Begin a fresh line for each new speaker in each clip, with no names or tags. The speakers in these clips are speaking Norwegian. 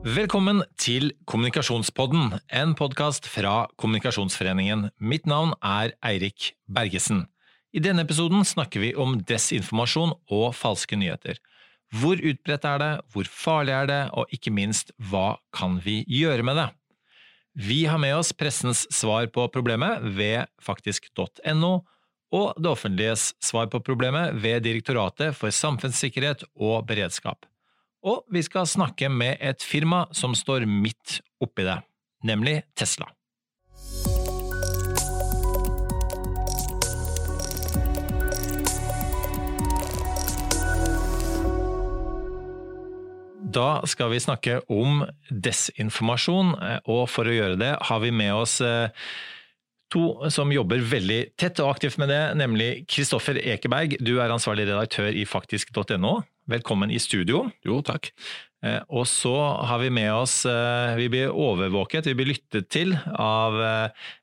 Velkommen til Kommunikasjonspodden, en podkast fra Kommunikasjonsforeningen. Mitt navn er Eirik Bergesen. I denne episoden snakker vi om desinformasjon og falske nyheter. Hvor utbredt er det, hvor farlig er det, og ikke minst, hva kan vi gjøre med det? Vi har med oss pressens svar på problemet ved faktisk.no, og det offentliges svar på problemet ved Direktoratet for samfunnssikkerhet og beredskap. Og vi skal snakke med et firma som står midt oppi det, nemlig Tesla. Da skal vi snakke om desinformasjon, og for å gjøre det har vi med oss eh, to som jobber veldig tett og aktivt med det, nemlig Kristoffer Ekeberg. Du er ansvarlig redaktør i faktisk.no. Velkommen i studio.
Jo, takk.
Eh, og så har vi med oss eh, Vi blir overvåket, vi blir lyttet til av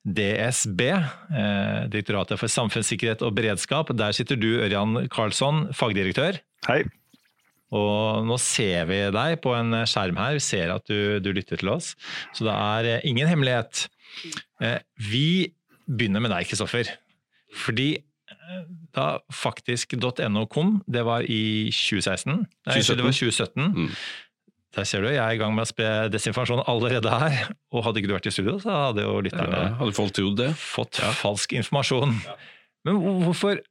DSB, Direktoratet for samfunnssikkerhet og beredskap. Der sitter du, Ørjan Karlsson, fagdirektør.
Hei.
Og nå ser vi deg på en skjerm her, vi ser at du, du lytter til oss. Så det er eh, ingen hemmelighet. Eh, vi begynner med deg, Kristoffer. Fordi eh, da faktisk.no kom, det var i 2016. Nei, 2017. det var 2017. Mm. Der ser du, jeg er i gang med å spre desinformasjon allerede her. Og hadde ikke du vært i studio, så hadde jo lytterne
ja, hadde folk trodd det.
fått ja. falsk informasjon. Ja. Men hvorfor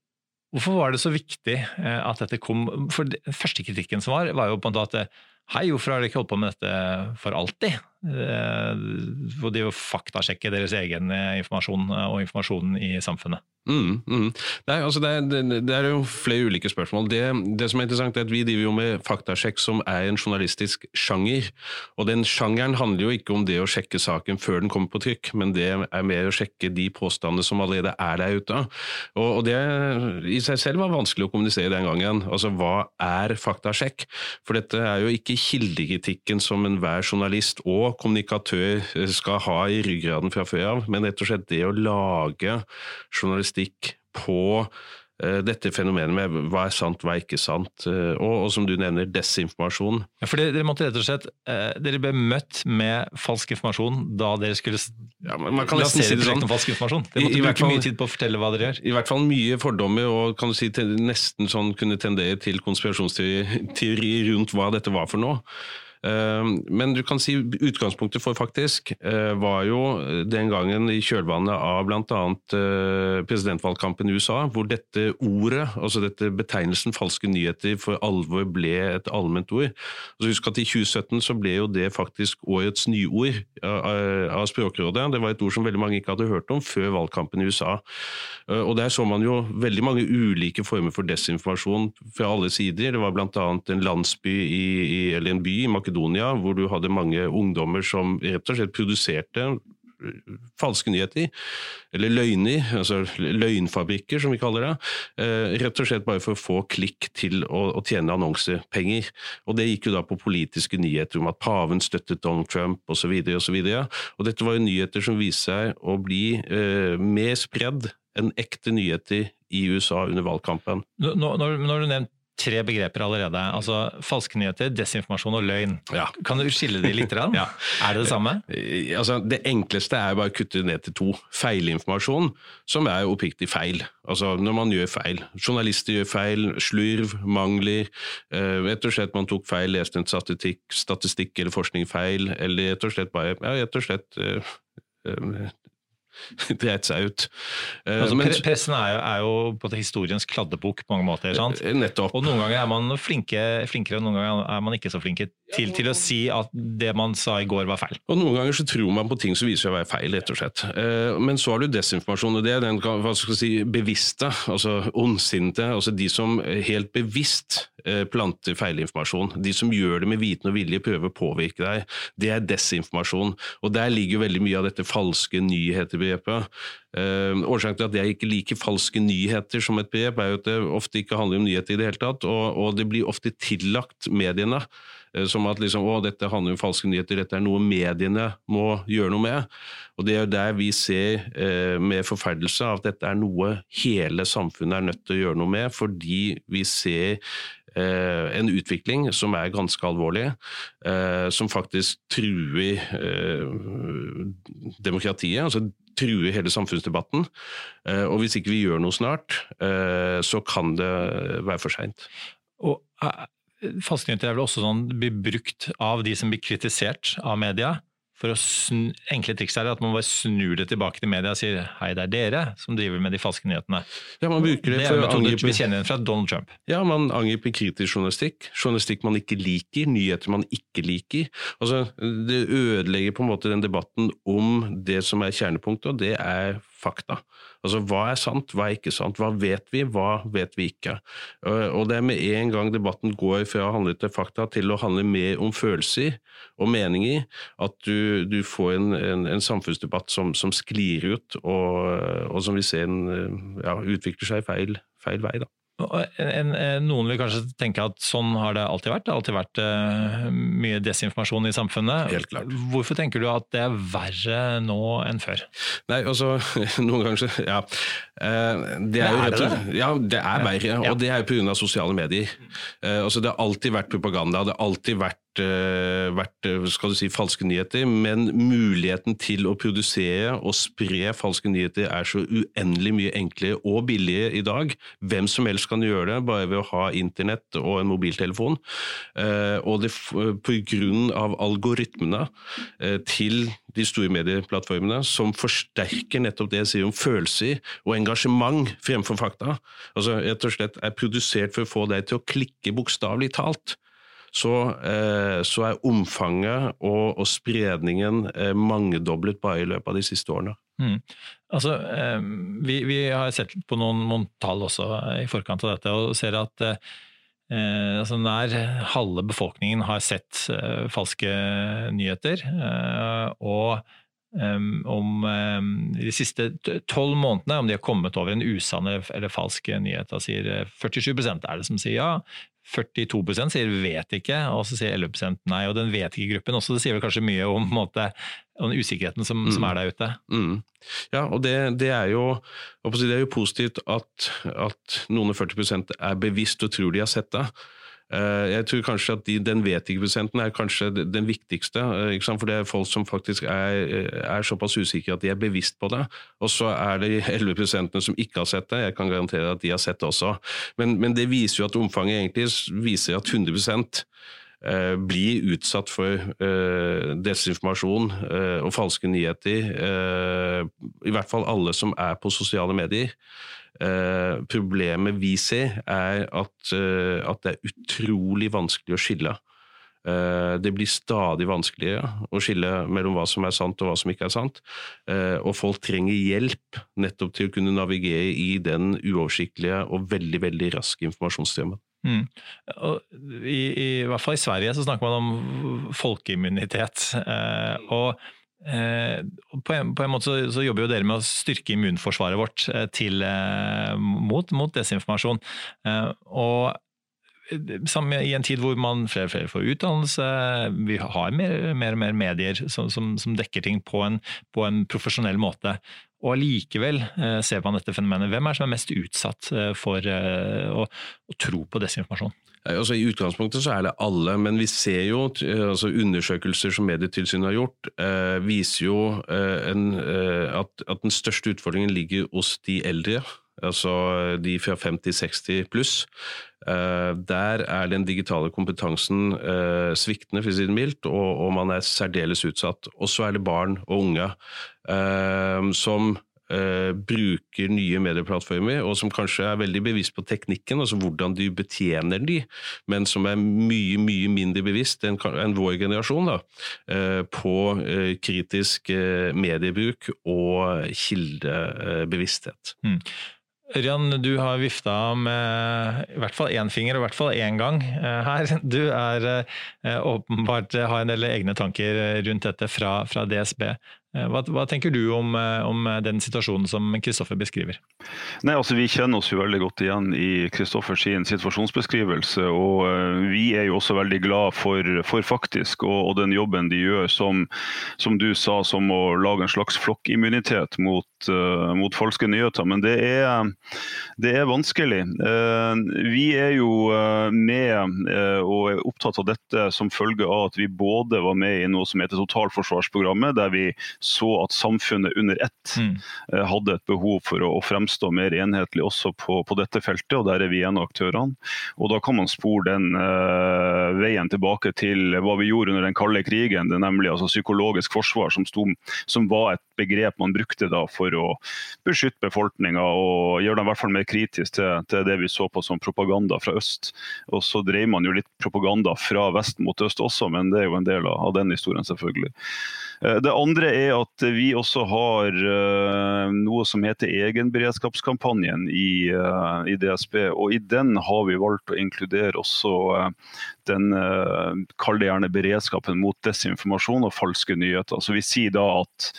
Hvorfor var det så viktig eh, at dette kom? For Den første kritikken som var, var jo på en måte at hei, hvorfor har dere ikke holdt på med dette for alltid? Og det er jo faktasjekke deres egen eh, informasjon eh, og informasjonen i samfunnet.
Mm, mm. Nei, altså det, er, det, er, jo flere ulike spørsmål. Det, det, som er interessant er at Vi driver jo med faktasjekk som er en journalistisk sjanger. og Den sjangeren handler jo ikke om det å sjekke saken før den kommer på trykk, men det er mer å sjekke de påstandene som allerede er der ute. Og, og Det i seg selv var vanskelig å kommunisere den gangen. Altså, Hva er faktasjekk? For dette er jo ikke kildekritikken som enhver journalist og kommunikatør skal ha i ryggraden fra før av, men rett og slett det å lage journalistikk på uh, dette fenomenet med hva er sant, hva er ikke sant, uh, og, og, som du nevner, desinformasjon.
Ja, for dere måtte rett og slett, uh, dere ble møtt med falsk informasjon da dere skulle ja, man kan lansere si det sånn. falsk informasjon? Dere måtte I, bruke fall, mye tid på å fortelle hva dere gjør?
I hvert fall mye fordommer, og kan du si nesten sånn kunne tendere til konspirasjonsteori rundt hva dette var for noe. Ehm, men du kan si utgangspunktet for faktisk eh, var jo den gangen i kjølvannet av bl.a. Eh, presidentvalgkampen i USA, hvor dette ordet, altså dette betegnelsen falske nyheter for alvor ble et allment ord. Altså husk at I 2017 så ble jo det faktisk årets nyord av Språkrådet. Det var et ord som veldig mange ikke hadde hørt om før valgkampen i USA. Eh, og Der så man jo veldig mange ulike former for desinformasjon fra alle sider. Det var bl.a. en landsby i, eller en by i Makedonia Makedonia, hvor du hadde mange ungdommer som rett og slett produserte falske nyheter, eller løgner, altså løgnfabrikker som vi kaller det. Eh, rett og slett bare for å få klikk til å, tjene annonsepenger. Og det gikk jo da på politiske nyheter om at paven støttet Donald Trump osv. osv. Og dette var jo nyheter som viste seg å bli eh, mer spredd enn ekte nyheter i USA under valgkampen.
Når, når, når du nevnt tre begreper allerede. Altså Falske nyheter, desinformasjon og løgn. Ja. Kan du skille de litt? ja. Er det det samme?
Eh, altså, det enkleste er bare å kutte ned til to. Feilinformasjon, som er oppriktig feil. Altså når man gjør feil. Journalister gjør feil, slurv, mangler. Eh, rett og slett man tok feil, leste en statistikk, statistikk eller forskning feil, eller rett og slett bare ja, rett og slett eh, eh dreit seg ut.
Altså, Men, pressen er jo, er jo, på historiens kladdebok på mange måter. sant?
Eh, nettopp.
Og Noen ganger er man flinke, flinkere, og noen ganger er man ikke så flinke til, til, å si at det man sa i går var feil.
Og Noen ganger så tror man på ting som viser seg å være feil, rett og slett. Eh, men så har du desinformasjon, og det er den hva skal si, bevisste, altså ondsinte. altså De som helt bevisst planter feilinformasjon. De som gjør det med viten og vilje, prøver å påvirke deg. Det er desinformasjon. Og Der ligger veldig mye av dette falske nyheter begrepet. Uh, årsaken til at jeg ikke liker falske nyheter som et begrep, er jo at det ofte ikke handler om nyheter i det hele tatt, og, og det blir ofte tillagt mediene. Uh, som at liksom, å, dette handler om falske nyheter, dette er noe mediene må gjøre noe med. Og Det er der vi ser eh, med forferdelse at dette er noe hele samfunnet er nødt til å gjøre noe med, fordi vi ser en utvikling som er ganske alvorlig, som faktisk truer demokratiet. altså truer hele samfunnsdebatten. Og hvis ikke vi gjør noe snart, så kan det være for seint.
Falske nyheter er vel også sånn blir brukt av de som blir kritisert av media for å snu, enkle triks er at man bare snur det tilbake til media og sier hei, det er dere som driver med de falske nyhetene.
Ja, man bruker Det
Det er metoder vi kjenner igjen fra Donald Trump.
Ja, man angriper kritisk journalistikk. Journalistikk man ikke liker, nyheter man ikke liker. Altså, Det ødelegger på en måte den debatten om det som er kjernepunktet, og det er fakta. Altså hva er sant, hva er ikke sant, hva vet vi, hva vet vi ikke. Og det er med en gang debatten går fra å handle til fakta til å handle mer om følelser og meninger, at du, du får en, en, en samfunnsdebatt som, som, sklir ut, og, og som vi ser en, ja, utvikler seg feil, feil vei. da.
En, en, noen vil kanskje tenke at sånn har det alltid vært. Det har alltid vært uh, mye desinformasjon i samfunnet.
Helt klart.
Hvorfor tenker du at det er verre nå enn før?
Nei, altså, noen ganger Ja. Uh, det er, jo rett og slett Ja, det er verre. Ja. Og det er jo pga. sosiale medier. Uh, altså, det har alltid vært propaganda. Det har alltid vært vært skal du si, falske nyheter, men muligheten til å produsere og spre falske nyheter er så uendelig mye enklere og billigere i dag. Hvem som helst kan gjøre det bare ved å ha internett og en mobiltelefon. Eh, og det pga. algoritmene eh, til de store medieplattformene som forsterker nettopp det jeg sier om følelser og engasjement fremfor fakta. Altså rett og slett er produsert for å få deg til å klikke bokstavelig talt. Så, eh, så, er omfanget og, og spredningen eh, mangedoblet bare i løpet av de siste årene. Mm.
Altså, eh, vi, vi, har sett på noen, noen, tall også i forkant av dette, og ser at eh, altså nær halve befolkningen har sett eh, falske nyheter. Eh, og om de siste tolv månedene, om de har kommet over en usann eller falsk nyhet. Da sier 47 er det som sier ja, 42% sier vet ikke, og så sier 11% nei. Og den vet ikke-gruppen også, det sier vel kanskje mye om, måte, om usikkerheten som, mm. som, er der ute. Mm.
Ja, og det, det, er jo, det, er jo, positivt at, at noen og 40% er bevisst og tror de har sett det. Eh, jeg tror kanskje at de, Den vet-ikke-prosenten er kanskje den viktigste. Eh, for det er folk som faktisk er, er, såpass usikre at de er bevisst på det. Og så er det 11 prosentene som ikke har sett det. Jeg kan garantere at de har sett det også. Men, men det viser jo at omfanget egentlig viser at 100 eh, blir utsatt for desinformasjon og falske nyheter. I hvert fall alle som er på sosiale medier. Eh, problemet vi ser, er at, eh, at, det er utrolig vanskelig å skille. Eh, det blir stadig vanskeligere å skille mellom hva som er sant og hva som ikke er sant. og folk trenger hjelp nettopp til å kunne navigere i den uoversiktlige og veldig veldig raske informasjonsstrømmen. Mm.
I, i, I, hvert fall i Sverige så snakker man om folkeimmunitet. og Eh, på, en, på, en, måte så, så, jobber jo dere med å styrke immunforsvaret vårt eh, til, eh, mot, mot, desinformasjon. og i en tid hvor man flere og flere får utdannelse, vi har mer, mer og mer medier som, som, som dekker ting på en, på en, profesjonell måte. Og allikevel ser man dette fenomenet. Hvem er det som er mest utsatt for å, å tro på desinformasjon?
Altså, I utgangspunktet så er det alle, men vi ser jo altså undersøkelser som Medietilsynet har gjort, eh, viser jo eh, en, eh, at, at, den største utfordringen ligger hos de eldre. Altså de fra 50-60 pluss. Eh, der er den digitale kompetansen eh, sviktende, for å si det mildt, og, man er særdeles utsatt. Og så er det barn og unge eh, som bruker nye medieplattformer, og som kanskje er veldig bevisst på teknikken, altså hvordan de betjener de, men som er mye mye mindre bevisst enn vår generasjon da, på kritisk mediebruk og kildebevissthet. Mm.
Ørjan, du har vifta med i hvert fall én finger, og i hvert fall én gang her. Du er åpenbart har en del egne tanker rundt dette fra, fra DSB. Eh, hva, hva, tenker du om, eh, om den situasjonen som Kristoffer beskriver?
Nei, altså Vi kjenner oss jo veldig godt igjen i Kristoffers situasjonsbeskrivelse. og eh, Vi er jo også veldig glad for, for faktisk og, og, den jobben de gjør som, som, du sa, som å lage en slags flokkimmunitet mot uh, mot falske nyheter, men det er, det er vanskelig. Uh, vi er jo uh, med og er opptatt av dette som følge av at vi både var med i noe som heter totalforsvarsprogrammet, der vi så at samfunnet under ett mm. hadde et behov for å, fremstå mer enhetlig også på, på, dette feltet, og der er vi en av aktørene. Og Da kan man spore den veien tilbake til hva vi gjorde under den kalde krigen, det er nemlig altså psykologisk forsvar, som, stod, som var et begrep man brukte da for å beskytte befolkninga og gjøre dem i hvert fall mer kritisk til, til, det vi så på som propaganda fra øst. Og så dreier man jo litt propaganda fra vest mot øst også, men det er jo en del av, den historien, selvfølgelig. Eh, det andre er at vi også har uh, noe som heter egenberedskapskampanjen i, uh, i, DSB. Og i den har vi valgt å inkludere også den kall det gjerne beredskapen mot desinformasjon og falske nyheter. Så vi sier da at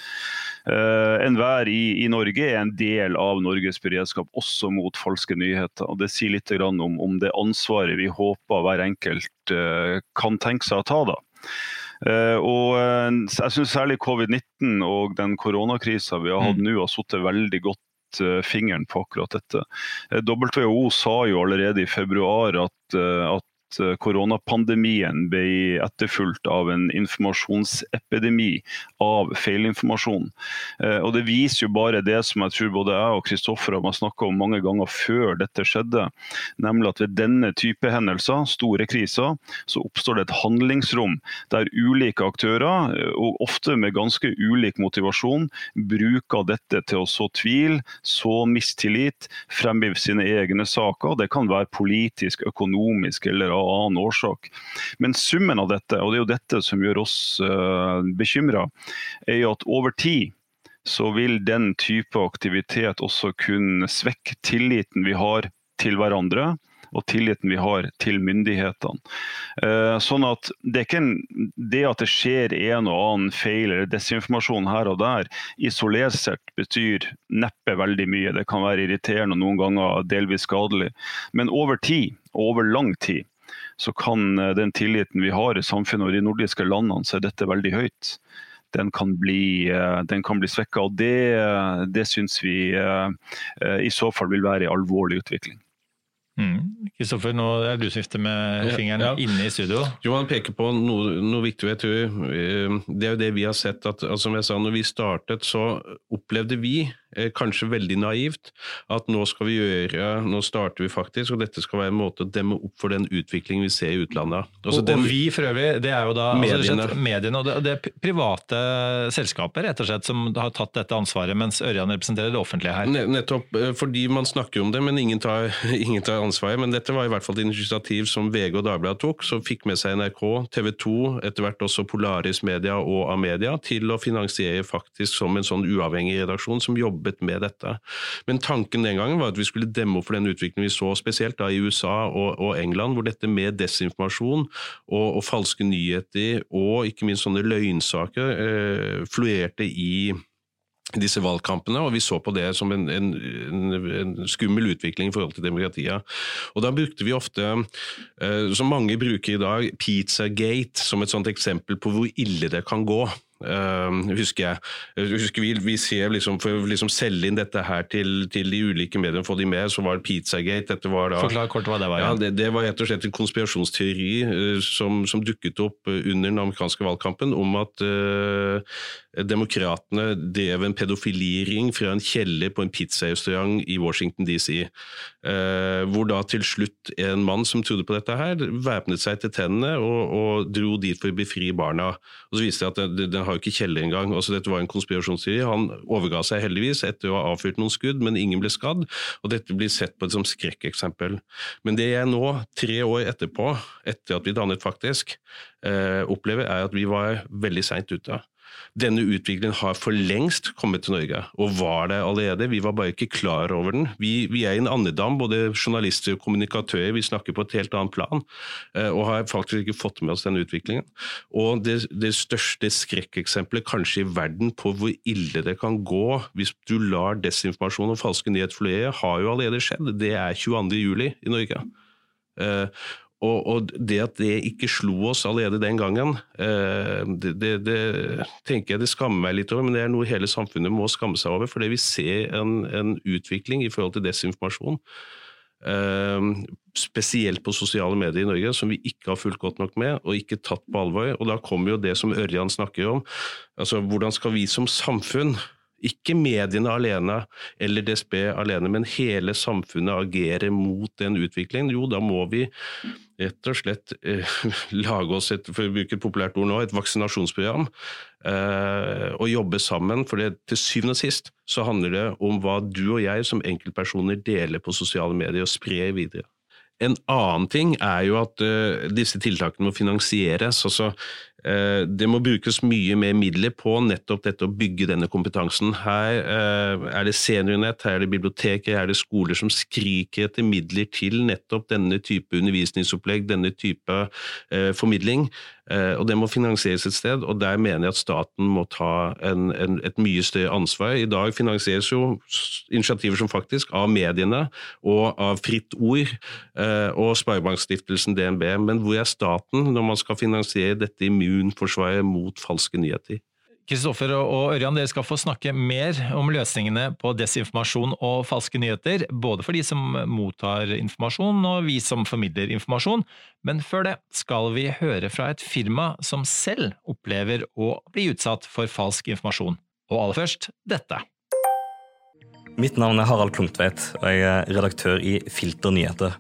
Uh, Enhver i, i, Norge er en del av Norges beredskap, også mot falske nyheter. og Det sier litt om, om det ansvaret vi håper hver enkelt uh, kan tenke seg å ta. da. Uh, og Jeg synes særlig covid-19 og den koronakrisa vi har hatt mm. nå, har satt veldig godt fingeren på akkurat dette. WHO sa jo allerede i februar at, at Eh, koronapandemien ble etterfulgt av en informasjonsepidemi av feilinformasjon. Eh, og Det viser jo bare det som jeg tror både jeg og Kristoffer har snakka om mange ganger før dette skjedde, nemlig at ved denne type hendelser, store kriser, så oppstår det et handlingsrom der ulike aktører, eh, og ofte med ganske ulik motivasjon, bruker dette til å så tvil, så mistillit, fremgive sine egne saker. Det kan være politisk, økonomisk eller av annen årsak. Men summen av dette, og det er jo dette som gjør oss uh, eh, bekymra, er jo at over tid så vil den type aktivitet også kunne svekke tilliten vi har til hverandre og tilliten vi har til myndighetene. Eh, sånn at det, er ikke en, det at det skjer en og annen feil eller desinformasjon her og der, isolert sett betyr neppe veldig mye. Det kan være irriterende og noen ganger delvis skadelig. Men over tid, og over lang tid, så kan eh, den tilliten vi har i samfunnet og de nordiske landene, så er dette veldig høyt. Den kan bli, eh, den kan bli svekka. Og det, eh, det syns vi i så fall vil være en alvorlig utvikling.
Kristoffer, mm. nå er du som med fingeren ja, ja. inne i studio.
Jo, Han peker på noe, noe viktig. jeg tror, Det er jo det vi har sett. at altså, som jeg sa, når vi startet, så opplevde vi kanskje veldig naivt, at nå skal vi gjøre, nå starter vi faktisk, og dette skal være en måte å demme opp for den utviklingen vi ser i utlandet.
Altså, og, og vi for øvrig, det er jo da altså, mediene, altså, mediene og det, det, er private selskaper rett og slett som har tatt dette ansvaret, mens Ørjan representerer det offentlige her.
Nettopp, eh, fordi man snakker om det, men ingen tar, ingen tar ansvaret. Men dette var i hvert fall et initiativ som VG og Dagbladet tok, som fikk med seg NRK, TV 2, etter hvert også Polaris Media og Amedia, til å finansiere faktisk som en sånn uavhengig redaksjon som jobber jobbet med dette. Men tanken den gangen var at vi skulle demme opp for den utviklingen vi så spesielt da i USA og, og England, hvor dette med desinformasjon og, og, falske nyheter og ikke minst sånne løgnsaker eh, fluerte i disse valgkampene, og vi så på det som en, en, en, skummel utvikling i forhold til demokratiet. Og Da brukte vi ofte, eh, som mange bruker i dag, Pizzagate som et sånt eksempel på hvor ille det kan gå. Uh, husker jeg. husker vi, vi ser liksom, For å liksom selge inn dette her til, til, de ulike mediene, få de med, så var det Pizzagate. Dette var da,
Forklar kort hva det var.
Ja, det, det, var rett og slett en konspirasjonsteori uh, som, som, dukket opp under den amerikanske valgkampen om at uh, demokratene drev en pedofiliring fra en kjeller på en pizzarestaurant i Washington DC. Uh, hvor da til slutt en mann som trodde på dette her, væpnet seg til tennene og, og dro dit for å befri barna. Og så viste det at den har jo ikke kjeller engang. Altså, dette var en konspirasjonsteori. Han overga seg heldigvis etter å ha avfyrt noen skudd, men ingen ble skadd. Og dette blir sett på som skrekkeksempel. Men det jeg nå, tre år etterpå, etter at vi dannet faktisk, eh, opplever, er at vi var veldig seint ute. Denne utviklingen har for lengst kommet til Norge, og var der allerede. Vi var bare ikke klar over den. Vi, vi er i en andedam, både journalister og kommunikatører. Vi snakker på et helt annet plan, eh, og har faktisk ikke fått med oss denne utviklingen. Og det, det største skrekkeksempelet kanskje i verden på hvor ille det kan gå hvis du lar desinformasjon og falske nyheter florere, har jo allerede skjedd. Det er 22. juli i Norge. Og, og, det at det ikke slo oss allerede den gangen, eh, det, det, det, tenker jeg det skammer meg litt over, men det er noe hele samfunnet må skamme seg over. Fordi vi ser en, en utvikling i forhold til desinformasjon. Eh, spesielt på sosiale medier i Norge, som vi ikke har fulgt godt nok med og ikke tatt på alvor. Og Da kommer jo det som Ørjan snakker om. altså Hvordan skal vi som samfunn ikke mediene alene eller DSB alene, men hele samfunnet agerer mot den utviklingen. Jo, da må vi rett og slett eh, lage oss et, for å bruke et populært ord nå, et vaksinasjonsprogram. Eh, og jobbe sammen. For det, til syvende og sist så handler det om hva du og jeg som enkeltpersoner deler på sosiale medier og sprer videre. En annen ting er jo at uh, disse tiltakene må finansieres. altså det må brukes mye mer midler på nettopp dette å bygge denne kompetansen. Her eh, er det seniornett, her er det biblioteker, her er det skoler som skriker etter midler til nettopp denne type undervisningsopplegg, denne type eh, formidling. Og Det må finansieres et sted, og der mener jeg at staten må ta en, en, et mye større ansvar. I dag finansieres jo initiativer som faktisk av mediene og av Fritt Ord og Sparebankstiftelsen DNB, men hvor er staten når man skal finansiere dette i immunforsvaret mot falske nyheter.
Kristoffer og Ørjan, dere skal få snakke mer om løsningene på desinformasjon og falske nyheter, både for de som mottar informasjon og vi som formidler informasjon. Men før det skal vi høre fra et firma som selv opplever å bli utsatt for falsk informasjon. Og aller først dette.
Mitt navn er Harald Klungtveit, og jeg er redaktør i Filter nyheter.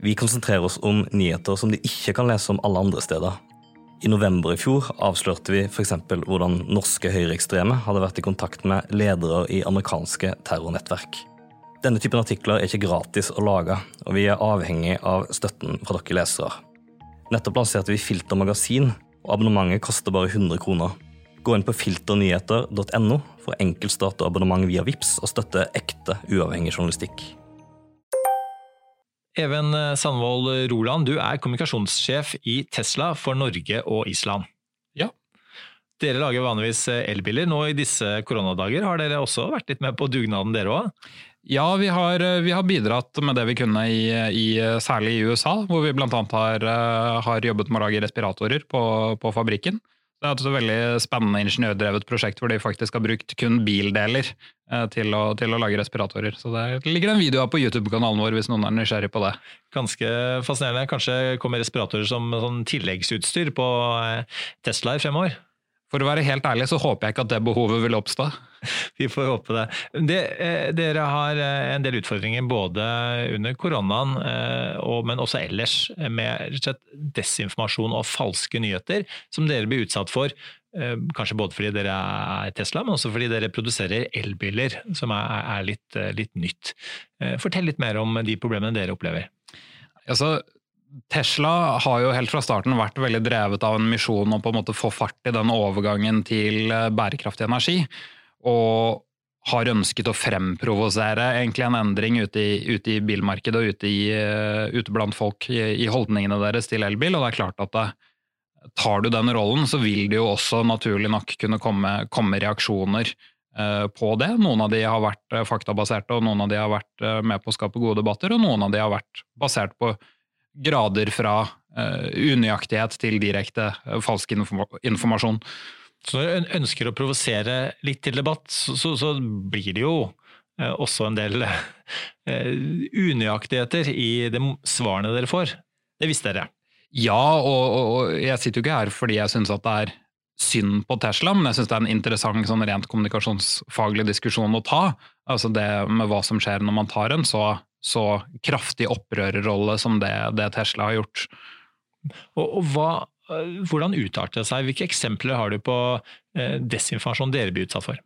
Vi konsentrerer oss om nyheter som de ikke kan lese om alle andre steder. I november i fjor avslørte vi f.eks. hvordan norske høyreekstreme hadde vært i kontakt med ledere i amerikanske terrornettverk. Denne typen artikler er ikke gratis å lage, og vi er avhengig av støtten fra dere lesere. Nettopp lanserte vi Filter magasin, og abonnementet koster bare 100 kroner. Gå inn på filternyheter.no for enkeltstart og abonnement via VIPS og støtte ekte, uavhengig journalistikk.
Even Sandvold Roland, du er kommunikasjonssjef i Tesla for Norge og Island.
Ja.
Dere lager vanligvis elbiler. Nå i disse koronadager har dere også vært litt med på dugnaden, dere òg?
Ja, vi har, vi har, bidratt med det vi kunne, i, i, særlig i USA, hvor vi bl.a. Har, har jobbet med å lage respiratorer på, på fabrikken. Det er et veldig spennende ingeniørdrevet prosjekt hvor de faktisk har brukt kun bildeler eh, til å, til å lage respiratorer. Så det ligger en video på YouTube-kanalen vår hvis noen er nysgjerrig på det.
Ganske fascinerende. Kanskje kommer respiratorer som sånn tilleggsutstyr på Tesla Teslaer fremover?
For å være helt ærlig så håper jeg ikke at det behovet vil oppstå.
Vi får håpe det. det. Eh, dere har eh, en del utfordringer både under koronaen, eh, men også ellers, med desinformasjon og falske nyheter som dere blir utsatt for. Kanskje både fordi dere er Tesla, men også fordi dere produserer elbiler, som er, litt, litt nytt. Fortell litt mer om de problemene dere opplever.
Altså, Tesla har jo helt fra starten vært veldig drevet av en misjon om på en måte få fart i den overgangen til eh, bærekraftig energi. Og har ønsket å fremprovosere egentlig en endring ute i, ute i bilmarkedet og ute, i, uh, ute, blant folk i, i, holdningene deres til elbil. Og det er klart at det, tar du den rollen, så vil det jo også naturlig nok kunne komme, komme reaksjoner eh, på det. Noen av de har vært uh, faktabaserte, og noen av de har vært med på å skape gode debatter, og noen av de har vært basert på grader fra eh, unøyaktighet til direkte eh, falsk informasjon.
Så når du ønsker å provosere litt til debatt, så, så, så blir det jo uh, også en del unøyaktigheter i de svarene dere får. Det visste dere?
Ja, og, og jeg sitter jo ikke her fordi jeg syns at det er synd på Tesla, men jeg syns det er en interessant sånn rent kommunikasjonsfaglig diskusjon å ta. Altså det med hva som skjer når man tar en så så kraftig opprørerrolle som det, det, Tesla har gjort.
Og, og hva, Hvordan utarter det seg? Hvilke eksempler har du på eh, desinformasjon dere blir utsatt for?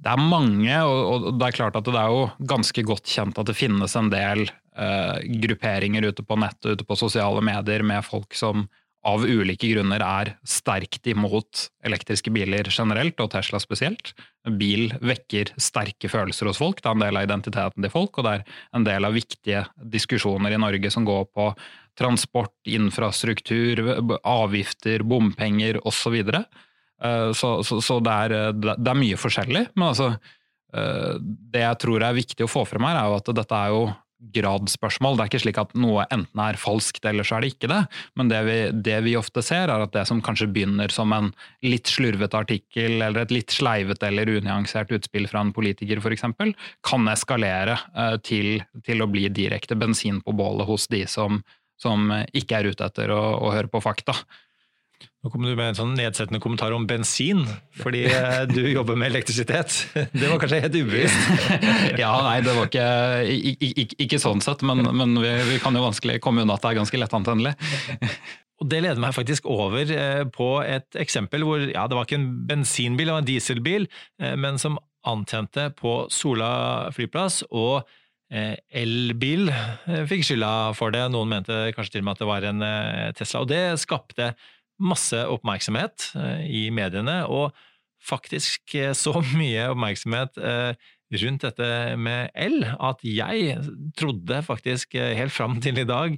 Det er mange, og, det er klart at det er jo ganske godt kjent at det finnes en del eh, grupperinger ute på nettet, ute på sosiale medier med folk som av ulike grunner er sterkt imot elektriske biler generelt, og Tesla spesielt. Bil vekker sterke følelser hos folk, det er en del av identiteten til folk, og det er en del av viktige diskusjoner i Norge som går på transport, infrastruktur, avgifter, bompenger osv. Eh, så, så, så det, er, det er mye forskjellig. Men altså, eh, det jeg tror er viktig å få frem her, er jo at dette er jo gradsspørsmål. Det er ikke slik at noe enten er falskt eller så er det ikke det. Men det vi, det vi, ofte ser, er at det som kanskje begynner som en litt slurvete artikkel eller et litt sleivete eller unyansert utspill fra en politiker f.eks., kan eskalere eh, til, til, å bli direkte bensin på bålet hos de som, som ikke er ute etter å, å høre på fakta.
Nå kom du med en sånn nedsettende kommentar om bensin, fordi eh, du jobber med elektrisitet. Det var kanskje helt ubevisst?
ja, nei, det var ikke, ikke, ikke sånn sett, men, men vi, vi, kan jo vanskelig komme unna at det er ganske lettantennelig.
Og Det leder meg faktisk over eh, på et eksempel hvor ja, det var ikke en bensinbil, det var en dieselbil, eh, men som antente på Sola flyplass. og Elbil fikk skylda for det, noen mente kanskje til og med at det var en Tesla. og Det skapte masse oppmerksomhet eh, i mediene, og faktisk eh, så mye oppmerksomhet eh, rundt dette med el at jeg trodde faktisk helt fram til i dag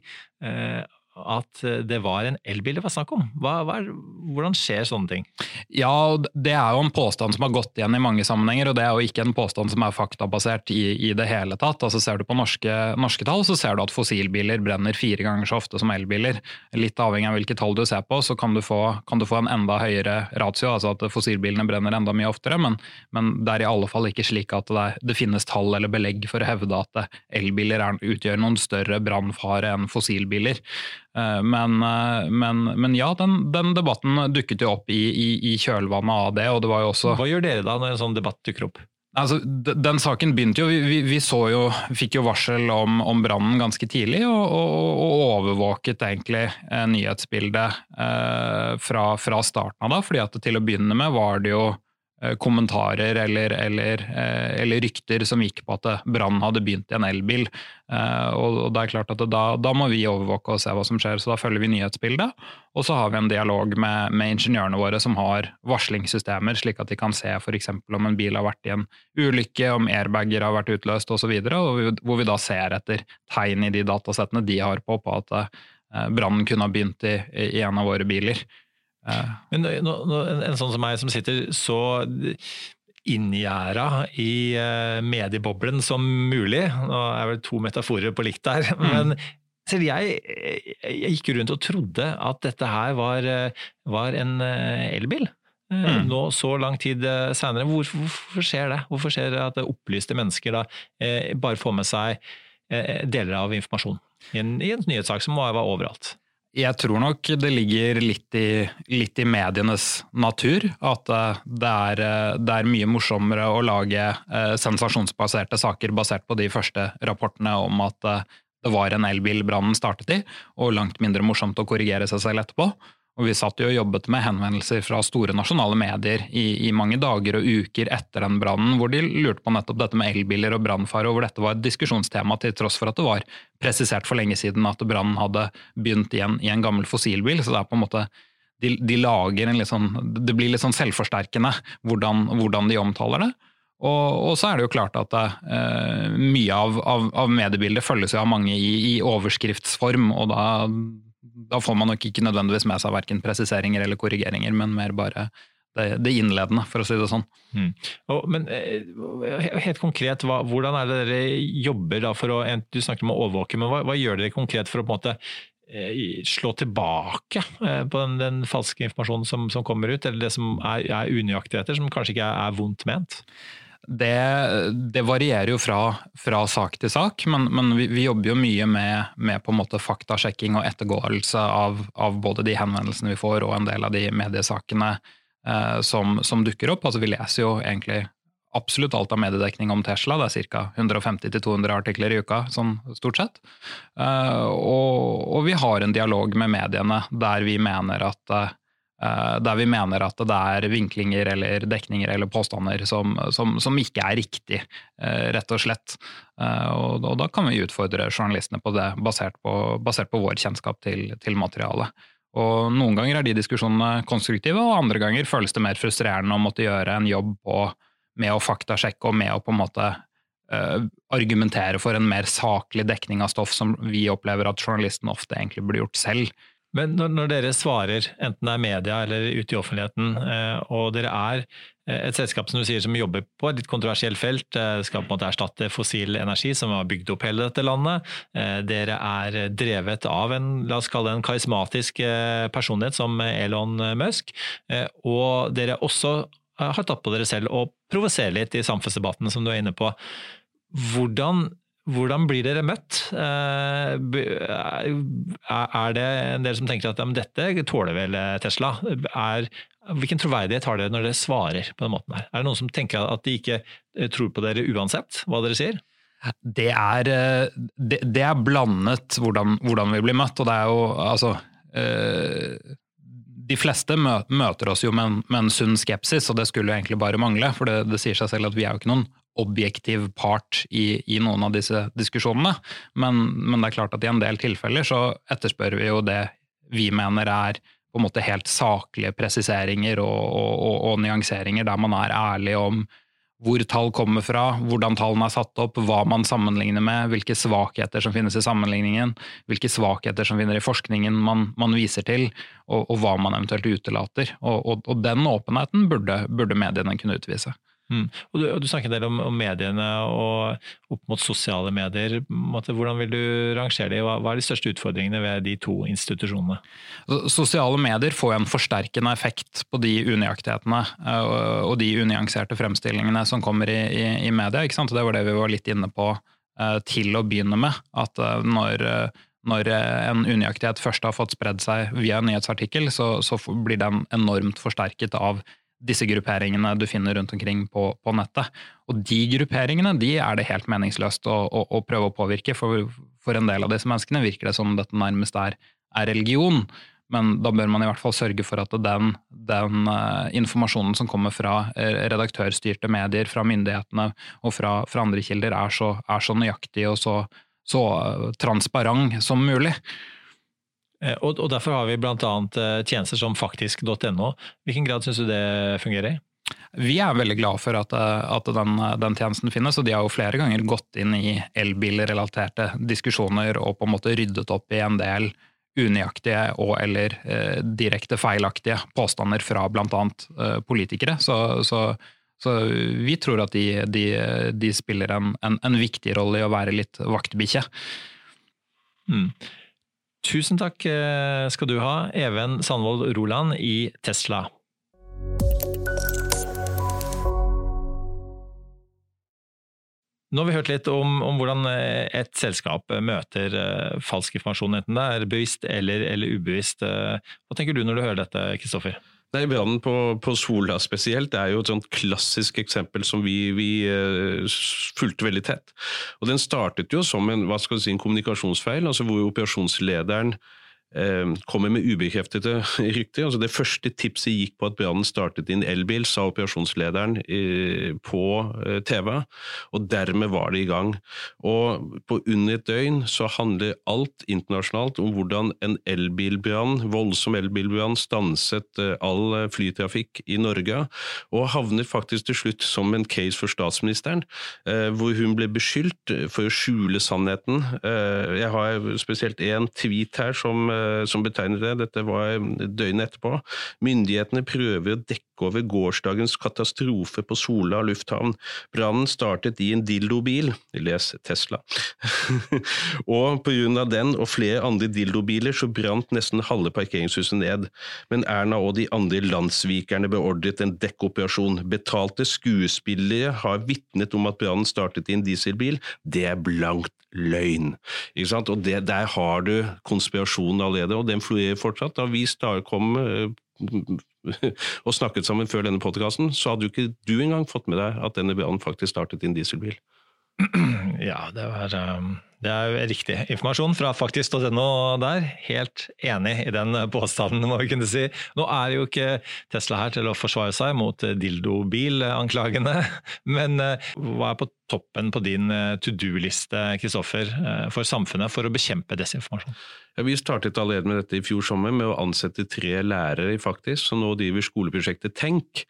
at det var en elbil det var snakk om. Hva, hva, hvordan skjer sånne ting?
Ja, Det er jo en påstand som har gått igjen i mange sammenhenger, og det er jo ikke en påstand som er faktabasert i, i det hele tatt. Altså Ser du på norske, norske, tall, så ser du at fossilbiler brenner fire ganger så ofte som elbiler. Litt avhengig av hvilke tall du ser på, så kan du få, kan du få en enda høyere ratio, altså at fossilbilene brenner enda mye oftere, men, men det er i alle fall ikke slik at det, det finnes tall eller belegg for å hevde at elbiler er, utgjør noen større brannfare enn fossilbiler. Eh, men, eh, men, men ja, den, den, debatten dukket jo opp i, i, i, kjølvannet av det. og det var jo også...
Hva gjør dere da når en sånn debatt dukker opp?
Altså, den saken begynte jo Vi, vi, vi jo, fikk jo varsel om, om brannen ganske tidlig, og, og, og overvåket egentlig eh, nyhetsbildet eh, fra, fra, starten av da. fordi at til å begynne med var det jo kommentarer eller, eller, eh, eller, rykter som gikk på at brannen hadde begynt i en elbil. Eh, og det er klart at da, da, må vi overvåke og se hva som skjer, så da følger vi nyhetsbildet. Og så har vi en dialog med, med ingeniørene våre som har varslingssystemer, slik at de kan se f.eks. om en bil har vært i en ulykke, om airbager har vært utløst osv., hvor vi da ser etter tegn i de datasettene de har på, på at brannen kunne ha begynt i, i en av våre biler.
Men nå, nå, en sånn som meg som sitter så inngjerda i uh, medieboblen som mulig, nå er vel to metaforer på likt der, mm. men selv jeg, jeg, gikk rundt og trodde at dette her var, var en uh, elbil. Mm. Nå så lang tid seinere. Hvorfor, hvorfor, skjer det? Hvorfor skjer det at opplyste mennesker da bare får med seg deler av informasjon i en, i en nyhetssak som var overalt?
Jeg tror nok det ligger litt i, litt i medienes natur. At eh, det er, eh, det er, mye morsommere å lage eh, sensasjonsbaserte saker basert på de første rapportene om at det var en elbil brannen startet i, og langt mindre morsomt å korrigere seg selv etterpå. Og vi satt jo og jobbet med henvendelser fra store nasjonale medier i, i mange dager og uker etter den brannen, hvor de lurte på nettopp dette med elbiler og brannfare, og hvor dette var et diskusjonstema til tross for at det var presisert for lenge siden at brannen hadde begynt igjen i en, gammel fossilbil. Så det er på en måte de, de lager en litt sånn Det blir litt sånn selvforsterkende hvordan, hvordan de omtaler det. Og, og, så er det jo klart at eh, mye av, av, av mediebildet følges jo av mange i, i overskriftsform, og da da får man nok ikke nødvendigvis med seg verken presiseringer eller korrigeringer, men mer bare det, det innledende, for å si det sånn. Mm.
Og, men eh, helt konkret, hva, hvordan er det dere jobber da for å Du snakker om å overvåke, men hva, hva gjør dere konkret for å på en måte eh, slå tilbake eh, på den, den falske informasjonen som, som, kommer ut, eller det som er, er unøyaktigheter, som kanskje ikke er, er vondt ment?
Det, det, varierer jo fra, fra, sak til sak, men, men vi, vi, jobber jo mye med, med, på en måte faktasjekking og ettergåelse av, av, både de henvendelsene vi får og en del av de mediesakene eh, som, som, dukker opp. Altså, vi leser jo egentlig absolutt alt av mediedekning om Tesla. Det er ca. 150-200 artikler i uka, sånn stort sett. Eh, og, og, vi har en dialog med mediene der vi mener at eh, der vi mener at det er vinklinger eller dekninger eller påstander som, som, som ikke er riktig, eh, rett og slett. Eh, og, og, da kan vi utfordre journalistene på det, basert på, basert på vår kjennskap til, til, materialet. Og Noen ganger er de diskusjonene konstruktive, og andre ganger føles det mer frustrerende å måtte gjøre en jobb på, med å faktasjekke og med å på en måte argumentere for en mer saklig dekning av stoff som vi opplever at journalisten ofte egentlig burde gjort selv.
Men når, når, dere svarer, enten det er media eller ute i offentligheten, eh, og dere er eh, et selskap som du sier som jobber på et litt kontroversielt felt, eh, skal på en måte erstatte fossil energi som har bygd opp hele dette landet. Dere er drevet av en la oss kalle det en karismatisk personlighet som Elon Musk, og dere også har tatt på dere selv å provosere litt i samfunnsdebatten, som du er inne på. Hvordan hvordan blir dere møtt? Eh, er det en del som tenker at ja, dette tåler vel eh, Tesla? Er, hvilken troverdighet har dere når dere svarer på den måten her? Er det noen som tenker at de ikke eh, tror på dere uansett hva dere sier?
Det er, det, det er blandet hvordan, hvordan, vi blir møtt, og det er jo altså de fleste møter oss jo med en, med en, sunn skepsis, og det skulle jo egentlig bare mangle. For det, det, sier seg selv at vi er jo ikke noen objektiv part i, i, noen av disse diskusjonene. Men, men, det er klart at i en del tilfeller så etterspør vi jo det vi mener er på en måte helt saklige presiseringer og, og, og, og nyanseringer, der man er ærlig om hvor tall kommer fra, hvordan tallene er satt opp, hva man sammenligner med, hvilke svakheter som finnes i sammenligningen, hvilke svakheter som finner i forskningen man, man viser til, og, og, hva man eventuelt utelater. Og, og den åpenheten burde, burde mediene kunne utvise.
Mm. Og, du, og, du, snakker en del om, om, mediene og opp mot sosiale medier. Hvordan vil du rangere de? Hva, hva, er de største utfordringene ved de to institusjonene?
Sosiale medier får en forsterkende effekt på de unøyaktighetene eh, og de unyanserte fremstillingene som kommer i, i, i media. Det var det vi var litt inne på eh, til å begynne med. At eh, når når en unøyaktighet først har fått spredd seg via en nyhetsartikkel, så, så, blir den enormt forsterket av disse grupperingene du finner rundt omkring på, på, nettet. Og de grupperingene de er det helt meningsløst å, å, å prøve å påvirke. For, for, en del av disse menneskene virker det som dette nærmest er, er, religion. Men da bør man i hvert fall sørge for at den, den uh, informasjonen som kommer fra uh, redaktørstyrte medier, fra myndighetene og fra, fra andre kilder, er så, er så nøyaktig og så, så uh, transparent som mulig.
Eh, og, og Derfor har vi bl.a. Eh, tjenester som faktisk.no. Hvilken grad syns du det fungerer?
Vi er veldig glad for at, eh, at den, den, tjenesten finnes, og de har jo flere ganger gått inn i elbilrelaterte diskusjoner og på en måte ryddet opp i en del unøyaktige og eller eh, direkte feilaktige påstander fra bl.a. Eh, politikere. Så, så, så, vi tror at de, de, de spiller en, en, en, viktig rolle i å være litt vaktbikkje.
Mm. Tusen takk eh, skal du ha, Even Sandvold Roland i Tesla. Nå har vi hørt litt om, om, hvordan eh, et selskap møter uh, falsk informasjon, enten det er bevisst eller, eller ubevisst. Hva tenker du når du hører dette, Kristoffer?
Nei, Brannen på, på, Sola spesielt er jo et sånt klassisk eksempel som vi, vi uh, fulgte veldig tett. Og Den startet jo som en, hva skal si, en kommunikasjonsfeil, altså hvor operasjonslederen kommer med ubekreftede rykter. Altså det første tipset gikk på at brannen startet i en elbil, sa operasjonslederen på eh, TV, og dermed var det i gang. Og På under et døgn så handler alt internasjonalt om hvordan en elbilbrann, voldsom elbilbrann stanset eh, all flytrafikk i Norge, og havnet faktisk til slutt som en case for statsministeren, hvor hun ble beskyldt for å skjule sannheten. Jeg har spesielt én tweet her som Eh, som betegner det. Dette var døgnet etterpå. Myndighetene prøver å dekke over gårsdagens katastrofe på Sola lufthavn. Brannen startet i en dildobil, les Tesla. og på grunn av den og flere andre dildobiler så brant nesten halve parkeringshuset ned. Men Erna og de andre landssvikerne beordret en dekkoperasjon. Betalte skuespillere har vitnet om at brannen startet i en dieselbil. Det er blankt løgn. Ikke sant? Og det, Der har du konspirasjonen allerede, og den florerer fortsatt. Da vi kom eh, og snakket sammen før denne podkasten, så hadde jo ikke du engang fått med deg at denne brannen faktisk startet i en dieselbil.
Ja, det var um det er riktig informasjon fra faktisk.no der. Helt enig i den påstanden, må vi kunne si. Nå er jo ikke Tesla her til å forsvare seg mot dildobilanklagene, men eh, hva er på toppen på din eh, to do-liste Kristoffer, eh, for samfunnet for å bekjempe desinformasjon?
Ja, vi startet allerede med dette i fjor sommer med å ansette tre lærere faktisk, som nå driver skoleprosjektet Tenk,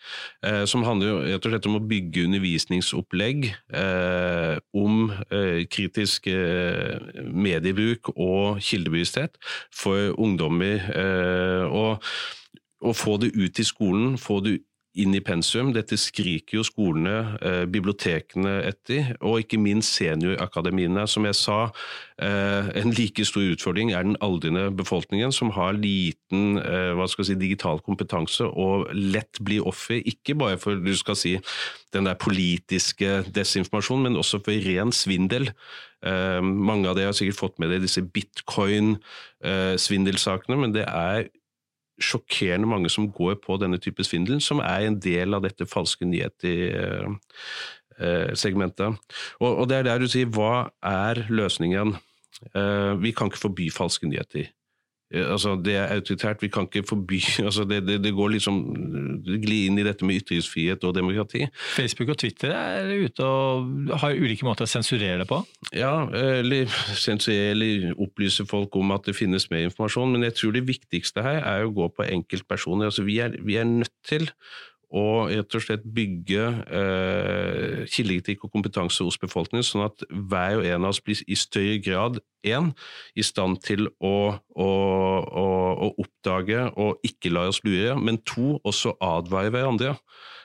eh, som handler rett og slett om å bygge undervisningsopplegg eh, om eh, kritisk eh, mediebruk og kildebevissthet for ungdommer. og å få det ut i skolen, få det inn i pensum. Dette skriker jo skolene, eh, bibliotekene etter, og ikke minst seniorakademiene. Som jeg sa, eh, en like stor utfordring er den aldrende befolkningen, som har liten eh, si, digital kompetanse og lett blir offer, ikke bare for du skal si, den der politiske desinformasjonen, men også for ren svindel. Eh, mange av dere har sikkert fått med dere disse bitcoin-svindelsakene, eh, men det er sjokkerende mange som går på denne type svindel, som er en del av dette falske nyheter-segmentet. Eh, og, og det er der du sier hva er løsningen? Eh, vi kan ikke forby falske nyheter. Eh, altså, det er autoritært, vi kan ikke forby altså, det, det, det, går liksom det glir inn i dette med ytringsfrihet og demokrati.
Facebook og Twitter er ute og har ulike måter å sensurere det på?
Ja, eller sensurere eller opplyse folk om at det finnes mer informasjon. Men jeg tror det viktigste her er å gå på enkeltpersoner. Altså, vi, er, vi er nødt til og rett og slett bygge eh, kildekritikk og kompetanse hos befolkningen, sånn at hver og en av oss blir i større grad en, i stand til å, å, å, å oppdage og ikke la oss lure, men to, også advare hverandre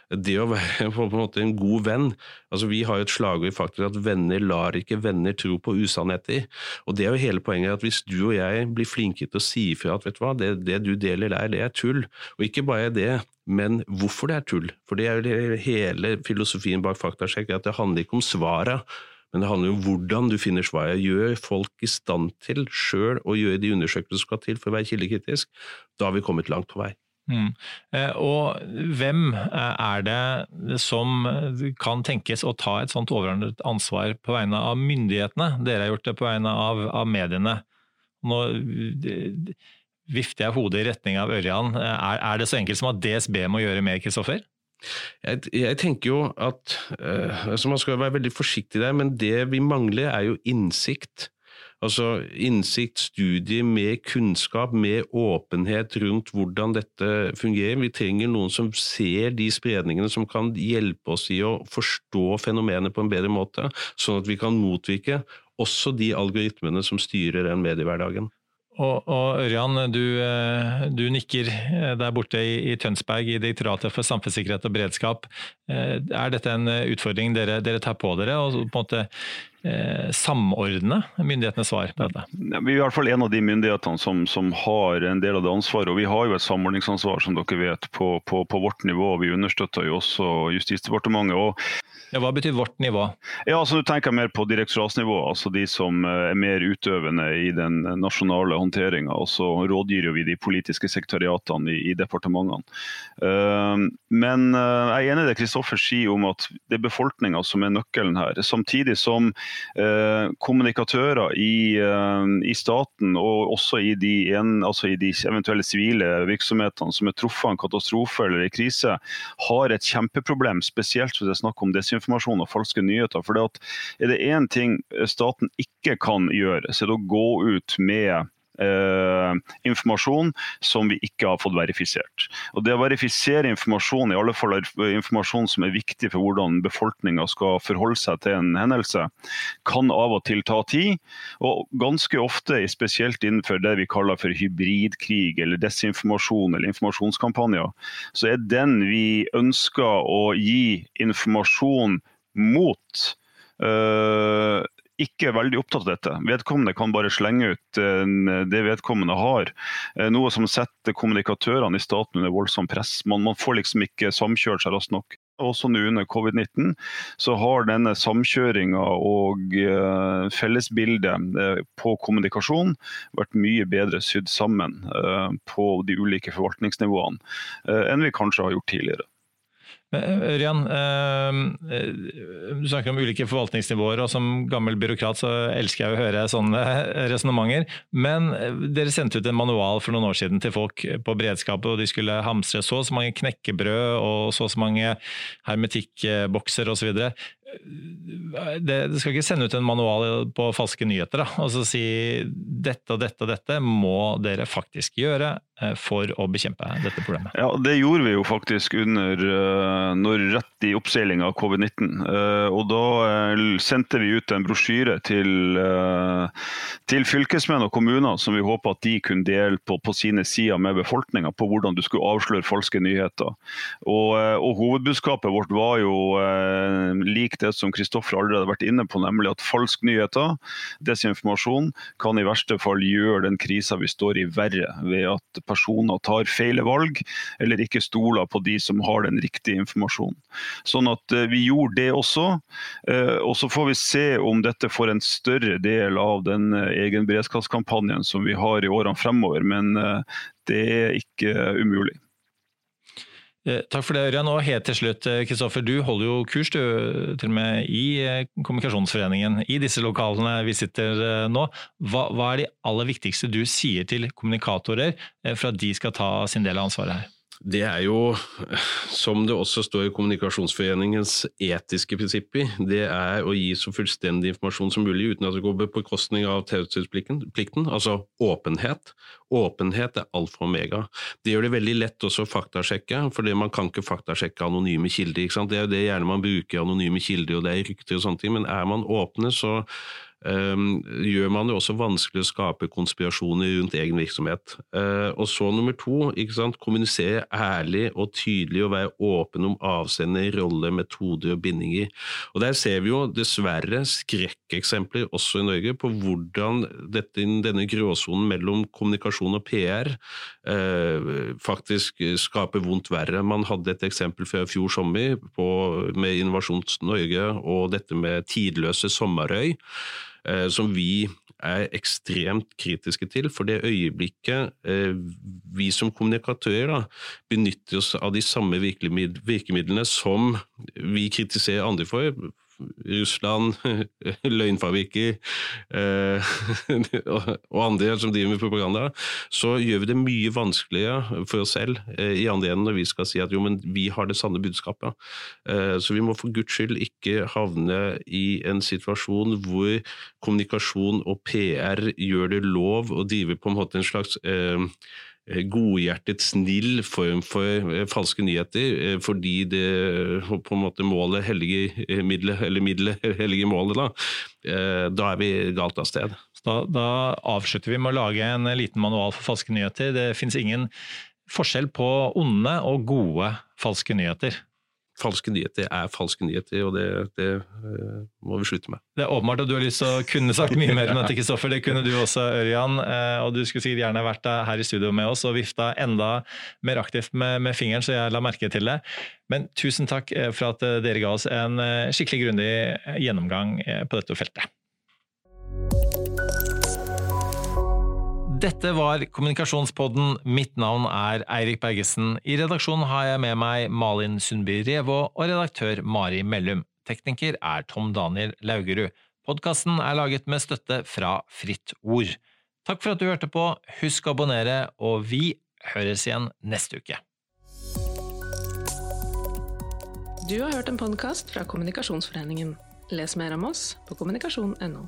det å være på en måte en god venn altså Vi har jo et slagord faktisk at venner lar ikke venner tro på usannheter. Og Det er jo hele poenget at hvis du og jeg blir flinke til å si ifra at vet du hva, det, det du deler der, det er tull. Og ikke bare det, men hvorfor det er tull. For det er jo hele filosofien bak faktasjekk, at det handler ikke om svaret. Men det handler om hvordan du finner svaret. Gjør folk i stand til sjøl å gjøre de undersøkelsene som skal til for å være kildekritisk. Da har vi kommet langt på vei.
Mm. Eh, og hvem eh, er det som kan tenkes å ta et sånt overordnet ansvar på vegne av myndighetene? Dere har gjort det på vegne av, av mediene. Nå vifter jeg hodet i retning av Ørjan. Er, er, det så enkelt som at DSB må gjøre mer, Kristoffer?
Jeg, jeg, tenker jo at uh, altså Man skal være veldig forsiktig der, men det vi mangler, er jo innsikt. Altså innsikt, studie, med kunnskap, med åpenhet rundt hvordan dette fungerer. Vi trenger noen som ser de spredningene, som kan hjelpe oss i å forstå fenomenet på en bedre måte, sånn at vi kan motvirke også de algoritmene som styrer den mediehverdagen.
Og, og Ørjan, du, eh, du, nikker eh, der borte i, i, Tønsberg, i Direktoratet for samfunnssikkerhet og beredskap. Eh, er dette en utfordring dere, dere tar på dere, og på en måte eh, samordne myndighetenes svar på dette?
Vi er i hvert fall en av de myndighetene som, som, har en del av det ansvaret. og Vi har jo et samordningsansvar som dere vet, på, på, på vårt nivå. Vi understøtter jo også Justisdepartementet. og
ja, Hva betyr vårt nivå?
Ja, altså du tenker mer på direktoratsnivå, altså de som eh, er mer utøvende i den nasjonale håndteringa. Og så rådgir vi de politiske sekretariatene i, i departementene. Uh, men uh, jeg er enig i det Kristoffer sier om at det er befolkninga som er nøkkelen her. Samtidig som eh, kommunikatører i, i, staten og også i de, en, altså i de eventuelle sivile virksomhetene som er truffet av en katastrofe eller en krise, har et kjempeproblem, spesielt hvis det er snakk om desinformasjon og falske nyheter. For det er det én ting staten ikke kan gjøre, så er det å gå ut med informasjon som vi ikke har fått verifisert. Og Det å verifisere informasjon, i alle fall informasjon som er viktig for hvordan befolkninga skal forholde seg til en hendelse, kan av og til ta tid. Og ganske ofte, spesielt innenfor det vi kaller for hybridkrig eller desinformasjon eller informasjonskampanjer, så er den vi ønsker å gi informasjon mot. Uh, ikke veldig opptatt av dette. Vedkommende kan bare slenge ut eh, det vedkommende har. Eh, noe som setter kommunikatørene i staten under voldsomt press. Man, man får liksom ikke samkjørt seg raskt nok. Også nå under covid-19 så har denne samkjøringa og uh, fellesbildet uh, på kommunikasjon vært mye bedre sydd sammen uh, på de ulike forvaltningsnivåene enn vi kanskje har gjort tidligere.
Ørjan, du snakker om ulike forvaltningsnivåer, og som gammel byråkrat så elsker jeg å høre sånne resonnementer. Men dere sendte ut en manual for noen år siden til folk på beredskapet, og de skulle hamstre så og så mange knekkebrød og så og så mange hermetikkbokser osv det, det, skal ikke sende ut en manual på falske nyheter da, og så si dette og dette og dette må dere faktisk gjøre eh, for å bekjempe dette problemet.
Ja, Det gjorde vi jo faktisk under eh, når rett i oppseilinga av covid-19. Eh, og Da sendte vi ut en brosjyre til, til fylkesmenn og kommuner som vi håpa at de kunne dele på, på sine sider med befolkninga på hvordan du skulle avsløre falske nyheter. Og, og Hovedbudskapet vårt var jo lik det som Kristoffer allerede har vært inne på, nemlig at falsk nyheter, desinformasjon, kan i verste fall gjøre den krisa vi står i verre, ved at personer tar feile valg eller ikke stoler på de som har den riktige informasjonen. Sånn at eh, vi gjorde det også. Eh, og så får vi se om dette får en større del av den egen egenberedskapskampanjen som vi har i årene fremover, men det er ikke umulig.
Eh, takk for det, Ørjan. Og helt til slutt, eh, Kristoffer. Du holder jo kurs du, til og med i eh, Kommunikasjonsforeningen, i disse lokalene vi sitter nå. Hva, hva er de aller viktigste du sier til kommunikatorer for at de skal ta sin del av ansvaret her?
Det er jo, som det også står i Kommunikasjonsforeningens etiske prinsipper, det er å gi så fullstendig informasjon som mulig uten at det går på bekostning av taushetsplikten, altså åpenhet. Åpenhet er alfa og omega. Det gjør det veldig lett også å faktasjekke, for man kan ikke faktasjekke anonyme kilder. Det er jo det gjerne man bruker anonyme kilder, og det er rykter og sånne ting, men er man åpne, så gjør man det også vanskelig å skape konspirasjoner rundt egen virksomhet. Uh, og så nummer to, kommunisere ærlig og tydelig og være åpen om avsender, rolle, metoder og bindinger. Og Der ser vi jo dessverre skrekkeksempler også i Norge på hvordan dette, denne gråsonen mellom kommunikasjon og PR uh, faktisk skaper vondt verre. Man hadde et eksempel fra fjor sommer på, med Innovasjon Norge og dette med tidløse sommerøy. Eh, som vi er ekstremt kritiske til. For det øyeblikket eh, vi som kommunikatører benytter oss av de samme virkemidlene som vi kritiserer andre for, Russland, løgnfabrikker eh, og andre som driver med propaganda, så gjør vi det mye vanskeligere for oss selv eh, i andre enden når vi skal si at jo, men vi har det sanne budskapet. Eh, så vi må for guds skyld ikke havne i en situasjon hvor kommunikasjon og PR gjør det lov å drive på en måte en slags eh, godhjertet, snill form for eh, falske nyheter, eh, fordi det på en måte målet hellige middelet, eller middelet hellige målet, da. Da er vi galt av sted.
Da, da avslutter vi med å lage en liten manual for falske nyheter. Det finnes ingen forskjell på onde og gode falske nyheter
falske nyheter er falske nyheter, og det, det uh, må vi slutte med.
Det er åpenbart at du har lyst til å kunne sagt mye mer om dette, Kristoffer. Det kunne du også, Ørjan. Uh, og du skulle sikkert gjerne vært her i studio med oss og vifta enda mer aktivt med, med, fingeren, så jeg la merke til det. Men tusen takk eh, for at dere ga oss en skikkelig grundig gjennomgang på dette feltet. Dette var Kommunikasjonspodden. Mitt navn er Eirik Bergesen. I redaksjonen har jeg med meg Malin Sundby Revå og redaktør Mari Mellum. Tekniker er Tom Daniel Laugerud. Podkasten er laget med støtte fra Fritt Ord. Takk for at du hørte på. Husk å abonnere, og vi høres igjen neste uke.
Du har hørt en podkast fra Kommunikasjonsforeningen. Les mer om oss på kommunikasjon.no.